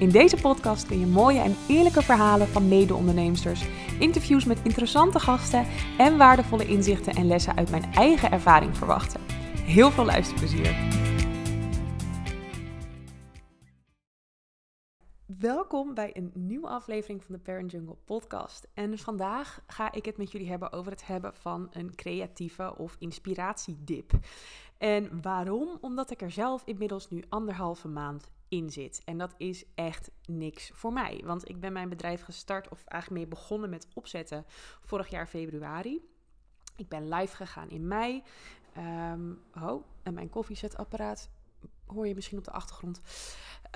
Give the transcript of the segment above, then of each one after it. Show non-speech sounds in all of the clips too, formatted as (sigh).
In deze podcast kun je mooie en eerlijke verhalen van mede-onderneemsters, interviews met interessante gasten en waardevolle inzichten en lessen uit mijn eigen ervaring verwachten. Heel veel luisterplezier! Welkom bij een nieuwe aflevering van de Parent Jungle podcast. En vandaag ga ik het met jullie hebben over het hebben van een creatieve of inspiratiedip. En waarom? Omdat ik er zelf inmiddels nu anderhalve maand in zit. En dat is echt niks voor mij. Want ik ben mijn bedrijf gestart, of eigenlijk mee begonnen met opzetten vorig jaar februari. Ik ben live gegaan in mei. Oh, en mijn koffiezetapparaat hoor je misschien op de achtergrond.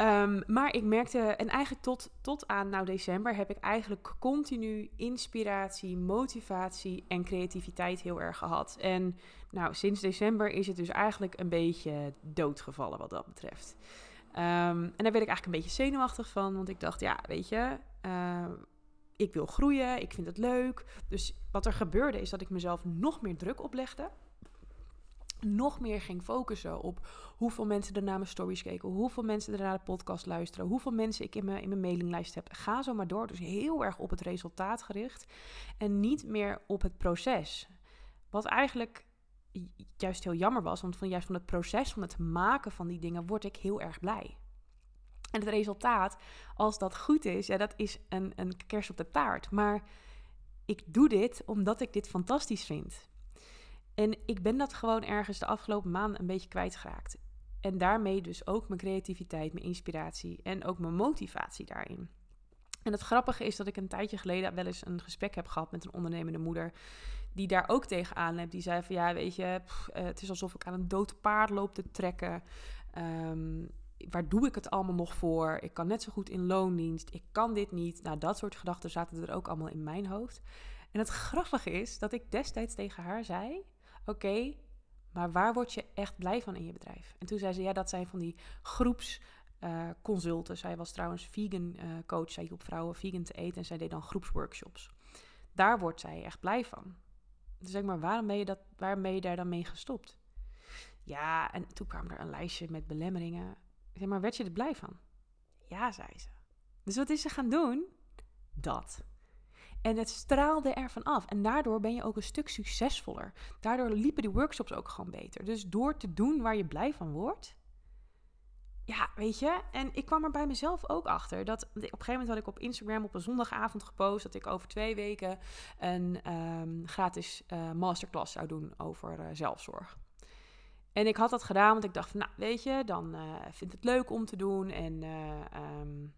Um, maar ik merkte, en eigenlijk tot, tot aan nou december heb ik eigenlijk continu inspiratie, motivatie en creativiteit heel erg gehad. En nou, sinds december is het dus eigenlijk een beetje doodgevallen wat dat betreft. Um, en daar werd ik eigenlijk een beetje zenuwachtig van, want ik dacht, ja, weet je, uh, ik wil groeien, ik vind het leuk. Dus wat er gebeurde is dat ik mezelf nog meer druk oplegde. Nog meer ging focussen op hoeveel mensen er naar mijn stories keken, hoeveel mensen er naar de podcast luisteren, hoeveel mensen ik in mijn, in mijn mailinglijst heb. Ga zo maar door. Dus heel erg op het resultaat gericht en niet meer op het proces. Wat eigenlijk juist heel jammer was. Want van juist van het proces van het maken van die dingen word ik heel erg blij. En het resultaat, als dat goed is, ja, dat is een, een kers op de taart. Maar ik doe dit omdat ik dit fantastisch vind. En ik ben dat gewoon ergens de afgelopen maanden een beetje kwijtgeraakt. En daarmee dus ook mijn creativiteit, mijn inspiratie en ook mijn motivatie daarin. En het grappige is dat ik een tijdje geleden wel eens een gesprek heb gehad met een ondernemende moeder die daar ook tegenaan hebt. Die zei van ja, weet je, eh, het is alsof ik aan een dood paard loop te trekken. Um, waar doe ik het allemaal nog voor? Ik kan net zo goed in loondienst. Ik kan dit niet. Nou, dat soort gedachten zaten er ook allemaal in mijn hoofd. En het grappige is dat ik destijds tegen haar zei: Oké, maar waar word je echt blij van in je bedrijf? En toen zei ze: Ja, dat zijn van die groepsconsulten. Uh, zij was trouwens vegan uh, coach. Zij hielp vrouwen vegan te eten en zij deed dan groepsworkshops. Daar wordt zij echt blij van. Dus zeg maar, waarom ben, je dat, waarom ben je daar dan mee gestopt? Ja, en toen kwam er een lijstje met belemmeringen. Zeg maar, werd je er blij van? Ja, zei ze. Dus wat is ze gaan doen? Dat. En het straalde ervan af. En daardoor ben je ook een stuk succesvoller. Daardoor liepen die workshops ook gewoon beter. Dus door te doen waar je blij van wordt, ja, weet je. En ik kwam er bij mezelf ook achter. Dat op een gegeven moment had ik op Instagram op een zondagavond gepost dat ik over twee weken een um, gratis uh, masterclass zou doen over uh, zelfzorg. En ik had dat gedaan, want ik dacht van, nou, weet je, dan uh, vind het leuk om te doen. En um,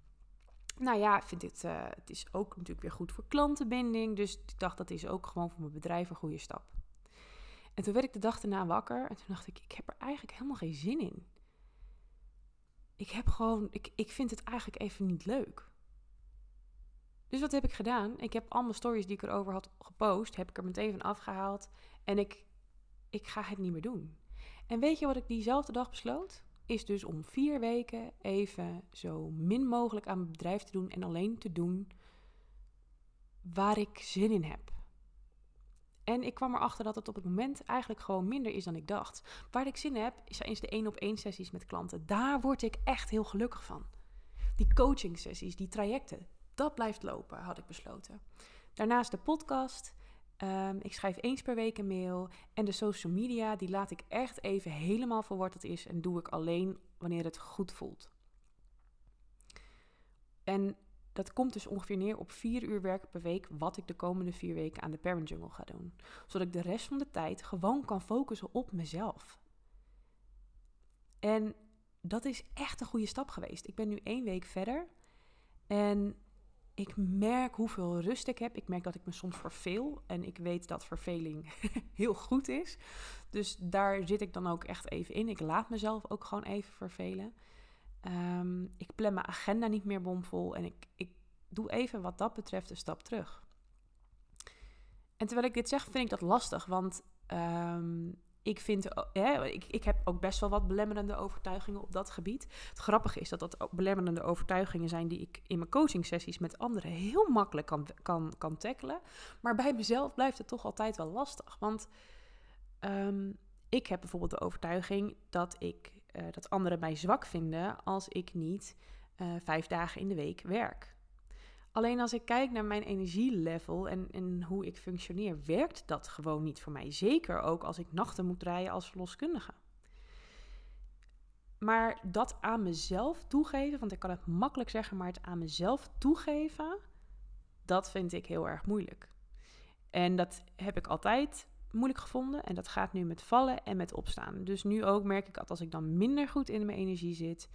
nou ja, vind het, het is ook natuurlijk weer goed voor klantenbinding. Dus ik dacht, dat is ook gewoon voor mijn bedrijf een goede stap. En toen werd ik de dag daarna wakker en toen dacht ik, ik heb er eigenlijk helemaal geen zin in ik heb gewoon, ik, ik vind het eigenlijk even niet leuk. Dus wat heb ik gedaan? Ik heb allemaal stories die ik erover had gepost, heb ik er meteen van afgehaald. En ik, ik ga het niet meer doen. En weet je wat ik diezelfde dag besloot? Is dus om vier weken even zo min mogelijk aan mijn bedrijf te doen en alleen te doen waar ik zin in heb. En ik kwam erachter dat het op het moment eigenlijk gewoon minder is dan ik dacht. Waar ik zin in heb, zijn de één op één sessies met klanten. Daar word ik echt heel gelukkig van. Die coaching sessies, die trajecten, dat blijft lopen, had ik besloten. Daarnaast de podcast. Um, ik schrijf eens per week een mail. En de social media, die laat ik echt even helemaal voor wat is. En doe ik alleen wanneer het goed voelt. En dat komt dus ongeveer neer op vier uur werken per week, wat ik de komende vier weken aan de Parent Jungle ga doen. Zodat ik de rest van de tijd gewoon kan focussen op mezelf. En dat is echt een goede stap geweest. Ik ben nu één week verder en ik merk hoeveel rust ik heb. Ik merk dat ik me soms verveel en ik weet dat verveling (laughs) heel goed is. Dus daar zit ik dan ook echt even in. Ik laat mezelf ook gewoon even vervelen. Um, ik plan mijn agenda niet meer bomvol en ik, ik doe even wat dat betreft een stap terug. En terwijl ik dit zeg, vind ik dat lastig, want ehm, ik vind, ik, ik heb ook best wel wat belemmerende overtuigingen op dat gebied. Het grappige is dat dat belemmerende overtuigingen zijn die ik in mijn coaching sessies met anderen heel makkelijk kan, kan, kan tackelen. Maar bij mezelf blijft het toch altijd wel lastig. Want ehm, ik heb bijvoorbeeld de overtuiging dat, ik, uh, dat anderen mij zwak vinden als ik niet uh, vijf dagen in de week werk. Alleen als ik kijk naar mijn energielevel en, en hoe ik functioneer, werkt dat gewoon niet voor mij. Zeker ook als ik nachten moet rijden als verloskundige. Maar dat aan mezelf toegeven, want ik kan het makkelijk zeggen, maar het aan mezelf toegeven, dat vind ik heel erg moeilijk. En dat heb ik altijd moeilijk gevonden en dat gaat nu met vallen en met opstaan. Dus nu ook merk ik dat als ik dan minder goed in mijn energie zit,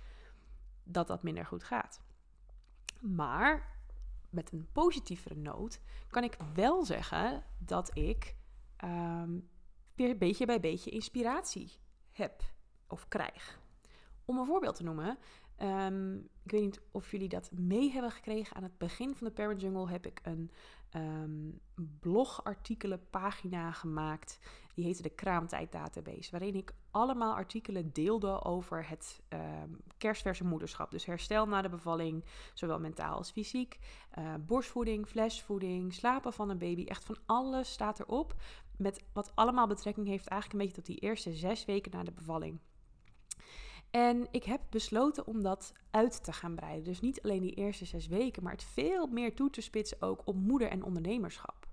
dat dat minder goed gaat. Maar met een positievere noot kan ik wel zeggen dat ik ehm, weer beetje bij beetje inspiratie heb of krijg. Om een voorbeeld te noemen, um, ik weet niet of jullie dat mee hebben gekregen. Aan het begin van de Parent Jungle heb ik een um, blogartikelenpagina gemaakt. Die heette de Kraamtijd Database. Waarin ik allemaal artikelen deelde over het um, kerstverse moederschap. Dus herstel na de bevalling, zowel mentaal als fysiek. Uh, borstvoeding, flesvoeding, slapen van een baby. Echt van alles staat erop. Met wat allemaal betrekking heeft eigenlijk een beetje tot die eerste zes weken na de bevalling. En ik heb besloten om dat uit te gaan breiden. Dus niet alleen die eerste zes weken, maar het veel meer toe te spitsen ook op moeder en ondernemerschap.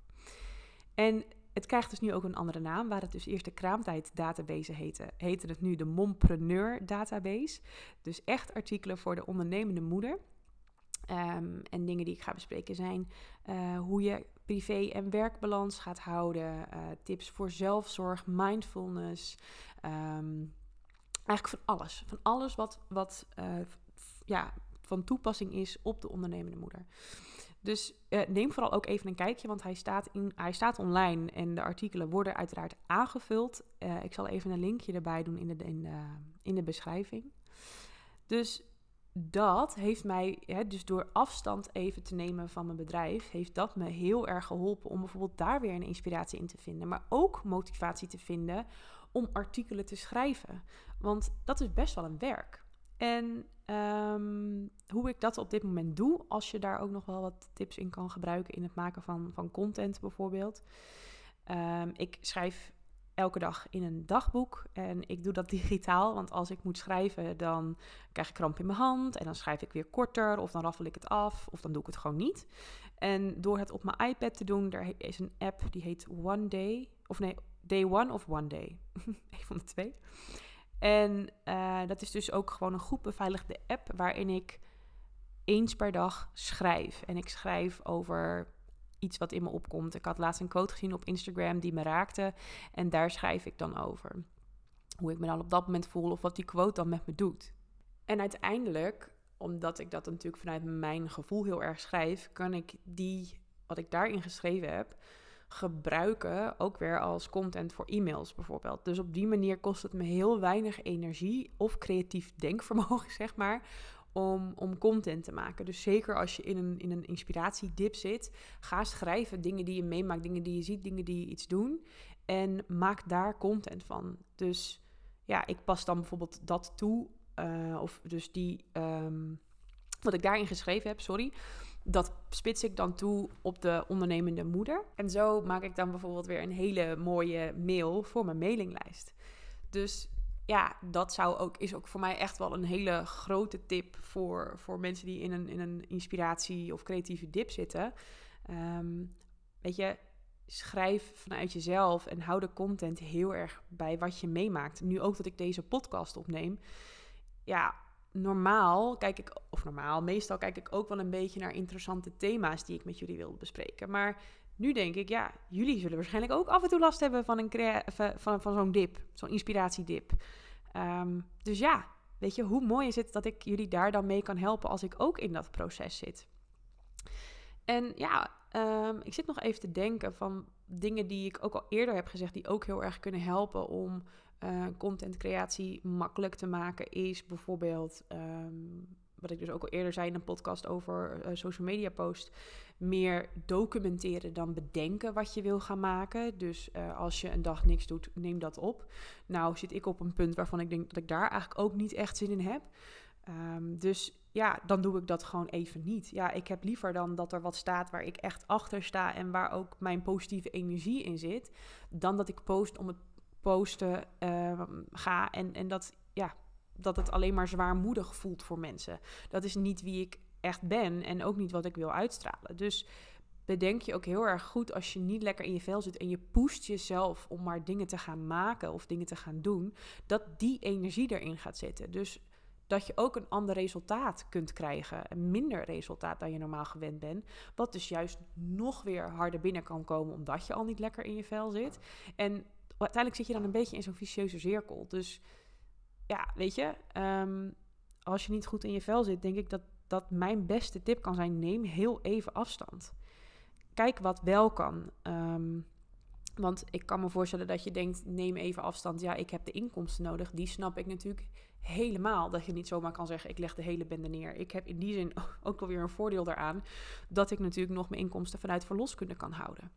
En het krijgt dus nu ook een andere naam. Waar het dus eerst de kraamtijd database heette, heette het nu de Mompreneur database. Dus echt artikelen voor de ondernemende moeder. Um, en dingen die ik ga bespreken zijn uh, hoe je privé- en werkbalans gaat houden, uh, tips voor zelfzorg, mindfulness, um, Eigenlijk van alles. Van alles wat, wat uh, ja, van toepassing is op de ondernemende moeder. Dus uh, neem vooral ook even een kijkje, want hij staat, in, hij staat online en de artikelen worden uiteraard aangevuld. Uh, ik zal even een linkje erbij doen in de, in de, in de beschrijving. Dus dat heeft mij, hè, dus door afstand even te nemen van mijn bedrijf, heeft dat me heel erg geholpen om bijvoorbeeld daar weer een inspiratie in te vinden. Maar ook motivatie te vinden om artikelen te schrijven. Want dat is best wel een werk. En ehm, hoe ik dat op dit moment doe, als je daar ook nog wel wat tips in kan gebruiken in het maken van, van content bijvoorbeeld. Um, ik schrijf elke dag in een dagboek en ik doe dat (laughs) digitaal, want als ik moet schrijven, dan krijg ik kramp in mijn hand en dan schrijf ik weer korter of dan raffel ik het af of dan doe ik het gewoon niet. En door het op mijn iPad te doen, er is een app die heet One Day, of nee, Day One of One Day. (laughs) een van de twee. En uh, dat is dus ook gewoon een goed beveiligde app waarin ik eens per dag schrijf. En ik schrijf over iets wat in me opkomt. Ik had laatst een quote gezien op Instagram die me raakte. En daar schrijf ik dan over. Hoe ik me dan op dat moment voel of wat die quote dan met me doet. En uiteindelijk, omdat ik dat natuurlijk vanuit mijn gevoel heel erg schrijf, kan ik die, wat ik daarin geschreven heb, gebruiken, ook weer als content voor e-mails bijvoorbeeld. Dus op die manier kost het me heel weinig energie of creatief denkvermogen, (laughs) zeg maar, om, om content te maken. Dus zeker als je in een, in een inspiratiedip zit, ga schrijven dingen die je meemaakt, dingen die je ziet, dingen die je iets doen. En maak daar content van. Dus ja, ik pas dan bijvoorbeeld dat toe. Uh, of dus die, um, wat ik daarin geschreven heb, sorry dat spits ik dan toe op de ondernemende moeder. En zo maak ik dan bijvoorbeeld weer een hele mooie mail voor mijn mailinglijst. Dus ja, dat zou ook, is ook voor mij echt wel een hele grote tip voor, voor mensen die in een, in een inspiratie of creatieve dip zitten. Ehm, weet je, schrijf vanuit jezelf en hou de content heel erg bij wat je meemaakt. Nu ook dat ik deze podcast opneem. Ja, normaal kijk ik, of normaal, meestal kijk ik ook wel een beetje naar interessante thema's die ik met jullie wil bespreken. Maar nu denk ik, ja, jullie zullen waarschijnlijk ook af en toe last hebben van, een van, van zo'n dip, zo'n inspiratiedip. Um, dus ja, weet je, hoe mooi is het dat ik jullie daar dan mee kan helpen als ik ook in dat proces zit. En ja, um, ik zit nog even te denken van dingen die ik ook al eerder heb gezegd, die ook heel erg kunnen helpen om uh, contentcreatie makkelijk te maken, is bijvoorbeeld um, wat ik dus ook al eerder zei in een podcast over uh, social media post, meer documenteren dan bedenken wat je wil gaan maken. Dus uh, als je een dag niks doet, neem dat op. Nou zit ik op een punt waarvan ik denk dat ik daar eigenlijk ook niet echt zin in heb. Um, dus ja, dan doe ik dat gewoon even niet. Ja, ik heb liever dan dat er wat staat waar ik echt achter sta en waar ook mijn positieve energie in zit, dan dat ik post om het posten uh, ga en, en dat, ja, dat het alleen maar zwaarmoedig voelt voor mensen. Dat is niet wie ik echt ben en ook niet wat ik wil uitstralen. Dus bedenk je ook heel erg goed als je niet lekker in je vel zit en je pusht jezelf om maar dingen te gaan maken of dingen te gaan doen, dat die energie erin gaat zitten. Dus dat je ook een ander resultaat kunt krijgen. Een minder resultaat dan je normaal gewend bent. Wat dus juist nog weer harder binnen kan komen omdat je al niet lekker in je vel zit. En uiteindelijk zit je dan een beetje in zo'n vicieuze cirkel. Dus ja, weet je, ehm, als je niet goed in je vel zit, denk ik dat dat mijn beste tip kan zijn: neem heel even afstand. Kijk wat wel kan. Um, want ik kan me voorstellen dat je denkt: neem even afstand. Ja, ik heb de inkomsten nodig. Die snap ik natuurlijk helemaal. Dat je niet zomaar kan zeggen: ik leg de hele bende neer. Ik heb in die zin (laughs) ook wel weer een voordeel daaraan. Dat ik natuurlijk nog mijn inkomsten vanuit verloskunde kan houden.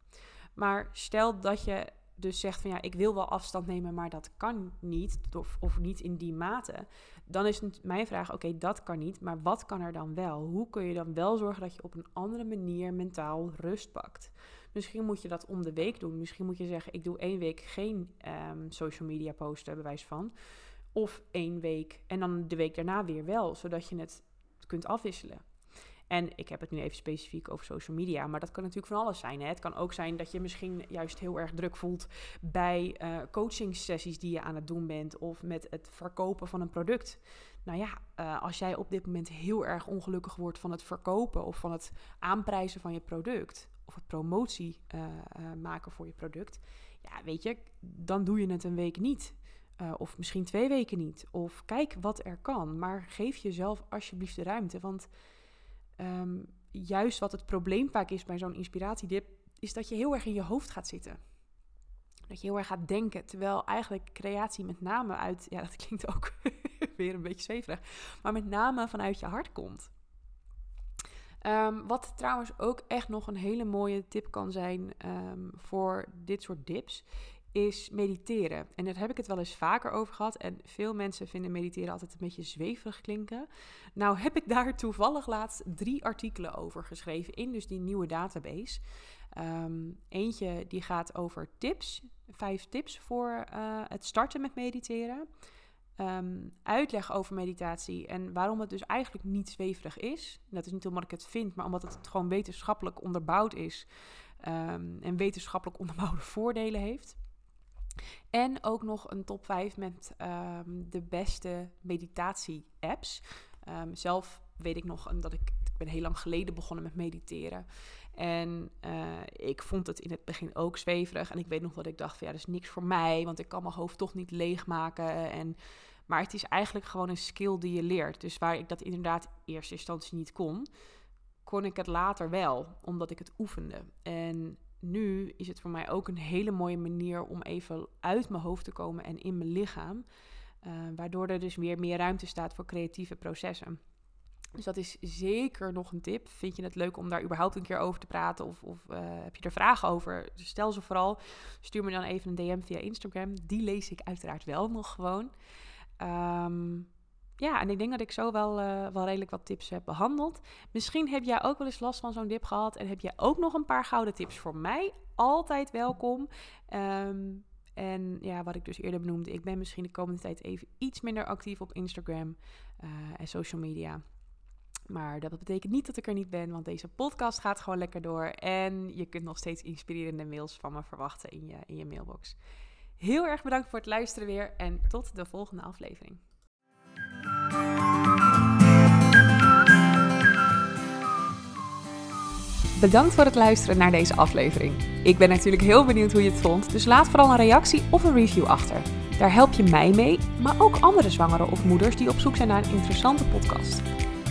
Maar stel dat je dus zegt van ja, ik wil wel afstand nemen, maar dat kan niet, of, of niet in die mate, dan is mijn vraag: oké, dat kan niet, maar wat kan er dan wel? Hoe kun je dan wel zorgen dat je op een andere manier mentaal rust pakt? Misschien moet je dat om de week doen. Misschien moet je zeggen: ik doe één week geen um, social media posten, bewijs van. Of één week en dan de week daarna weer wel, zodat je het kunt afwisselen. En ik heb het nu even specifiek over social media, maar dat kan natuurlijk van alles zijn. Hè? Het kan ook zijn dat je misschien juist heel erg druk voelt bij coachingsessies die je aan het doen bent of met het verkopen van een product. Nou ja, uh, als jij op dit moment heel erg ongelukkig wordt van het verkopen of van het aanprijzen van je product of het promotie uh, maken voor je product, ja, weet je, dan doe je het een week niet. of misschien twee weken niet. Of kijk wat er kan. Maar geef jezelf alsjeblieft de ruimte. Want um, juist wat het probleem vaak is bij zo'n inspiratiedip, is dat je heel erg in je hoofd gaat zitten. Dat je heel erg gaat denken, terwijl eigenlijk creatie met name uit, ja dat klinkt ook (laughs) weer een beetje zweverig, maar met name vanuit je hart komt. Um, wat trouwens ook echt nog een hele mooie tip kan zijn um, voor dit soort dips, is mediteren. En daar heb ik het wel eens vaker over gehad. En veel mensen vinden mediteren altijd een beetje zweverig klinken. Nou heb ik daar toevallig laatst drie artikelen over geschreven in dus die nieuwe database. Um, eentje die gaat over tips, vijf tips voor uh, het starten met mediteren. Um, uitleg over meditatie en waarom het dus eigenlijk niet zweverig is. Dat is niet omdat ik het vind, maar omdat het gewoon wetenschappelijk onderbouwd is. Um, en wetenschappelijk (laughs) onderbouwde voordelen heeft. En ook nog een top 5 met um, de beste meditatie-apps. Zelf weet ik nog dat ik, ben heel lang geleden begonnen met mediteren. En uh, ik vond het in het begin ook zweverig. En ik weet nog dat ik dacht van ja, dat is niks voor mij. Want ik kan mijn hoofd toch niet leegmaken. En, maar het is eigenlijk gewoon een skill die je leert. Dus waar ik dat inderdaad in eerste instantie niet kon, kon ik het later wel. Omdat ik het oefende. En nu is het voor mij ook een hele mooie manier om even uit mijn hoofd te komen en in mijn lichaam. Uh, waardoor er dus weer meer ruimte staat voor creatieve processen. Dus dat is zeker nog een tip. Vind je het leuk om daar überhaupt een keer over te praten? Of, of uh, heb je er vragen over? Dus stel ze vooral. Stuur me dan even een DM via Instagram. Die lees ik uiteraard wel nog gewoon. Um, ja, en ik denk dat ik zo wel, uh, wel redelijk wat tips heb behandeld. Misschien heb jij ook wel eens last van zo'n dip gehad. En heb jij ook nog een paar gouden tips voor mij? Altijd welkom. Um, en ja, wat ik dus eerder benoemde, ik ben misschien de komende tijd even iets minder actief op Instagram uh, en social media. Maar dat betekent niet dat ik er niet ben, want deze podcast gaat gewoon lekker door. En je kunt nog steeds inspirerende mails van me verwachten in je, in je mailbox. Heel erg bedankt voor het luisteren weer en tot de volgende aflevering. Bedankt voor het luisteren naar deze aflevering. Ik ben natuurlijk heel benieuwd hoe je het vond, dus laat vooral een reactie of een review achter. Daar help je mij mee, maar ook andere zwangeren of moeders die op zoek zijn naar een interessante podcast.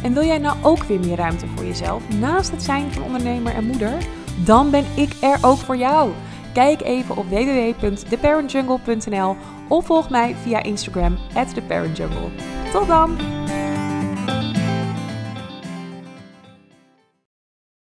En wil jij nou ook weer meer ruimte voor jezelf naast het zijn van ondernemer en moeder? Dan ben ik er ook voor jou. Kijk even op www.theparentjungle.nl of volg mij via Instagram, theparentjungle. Tot dan!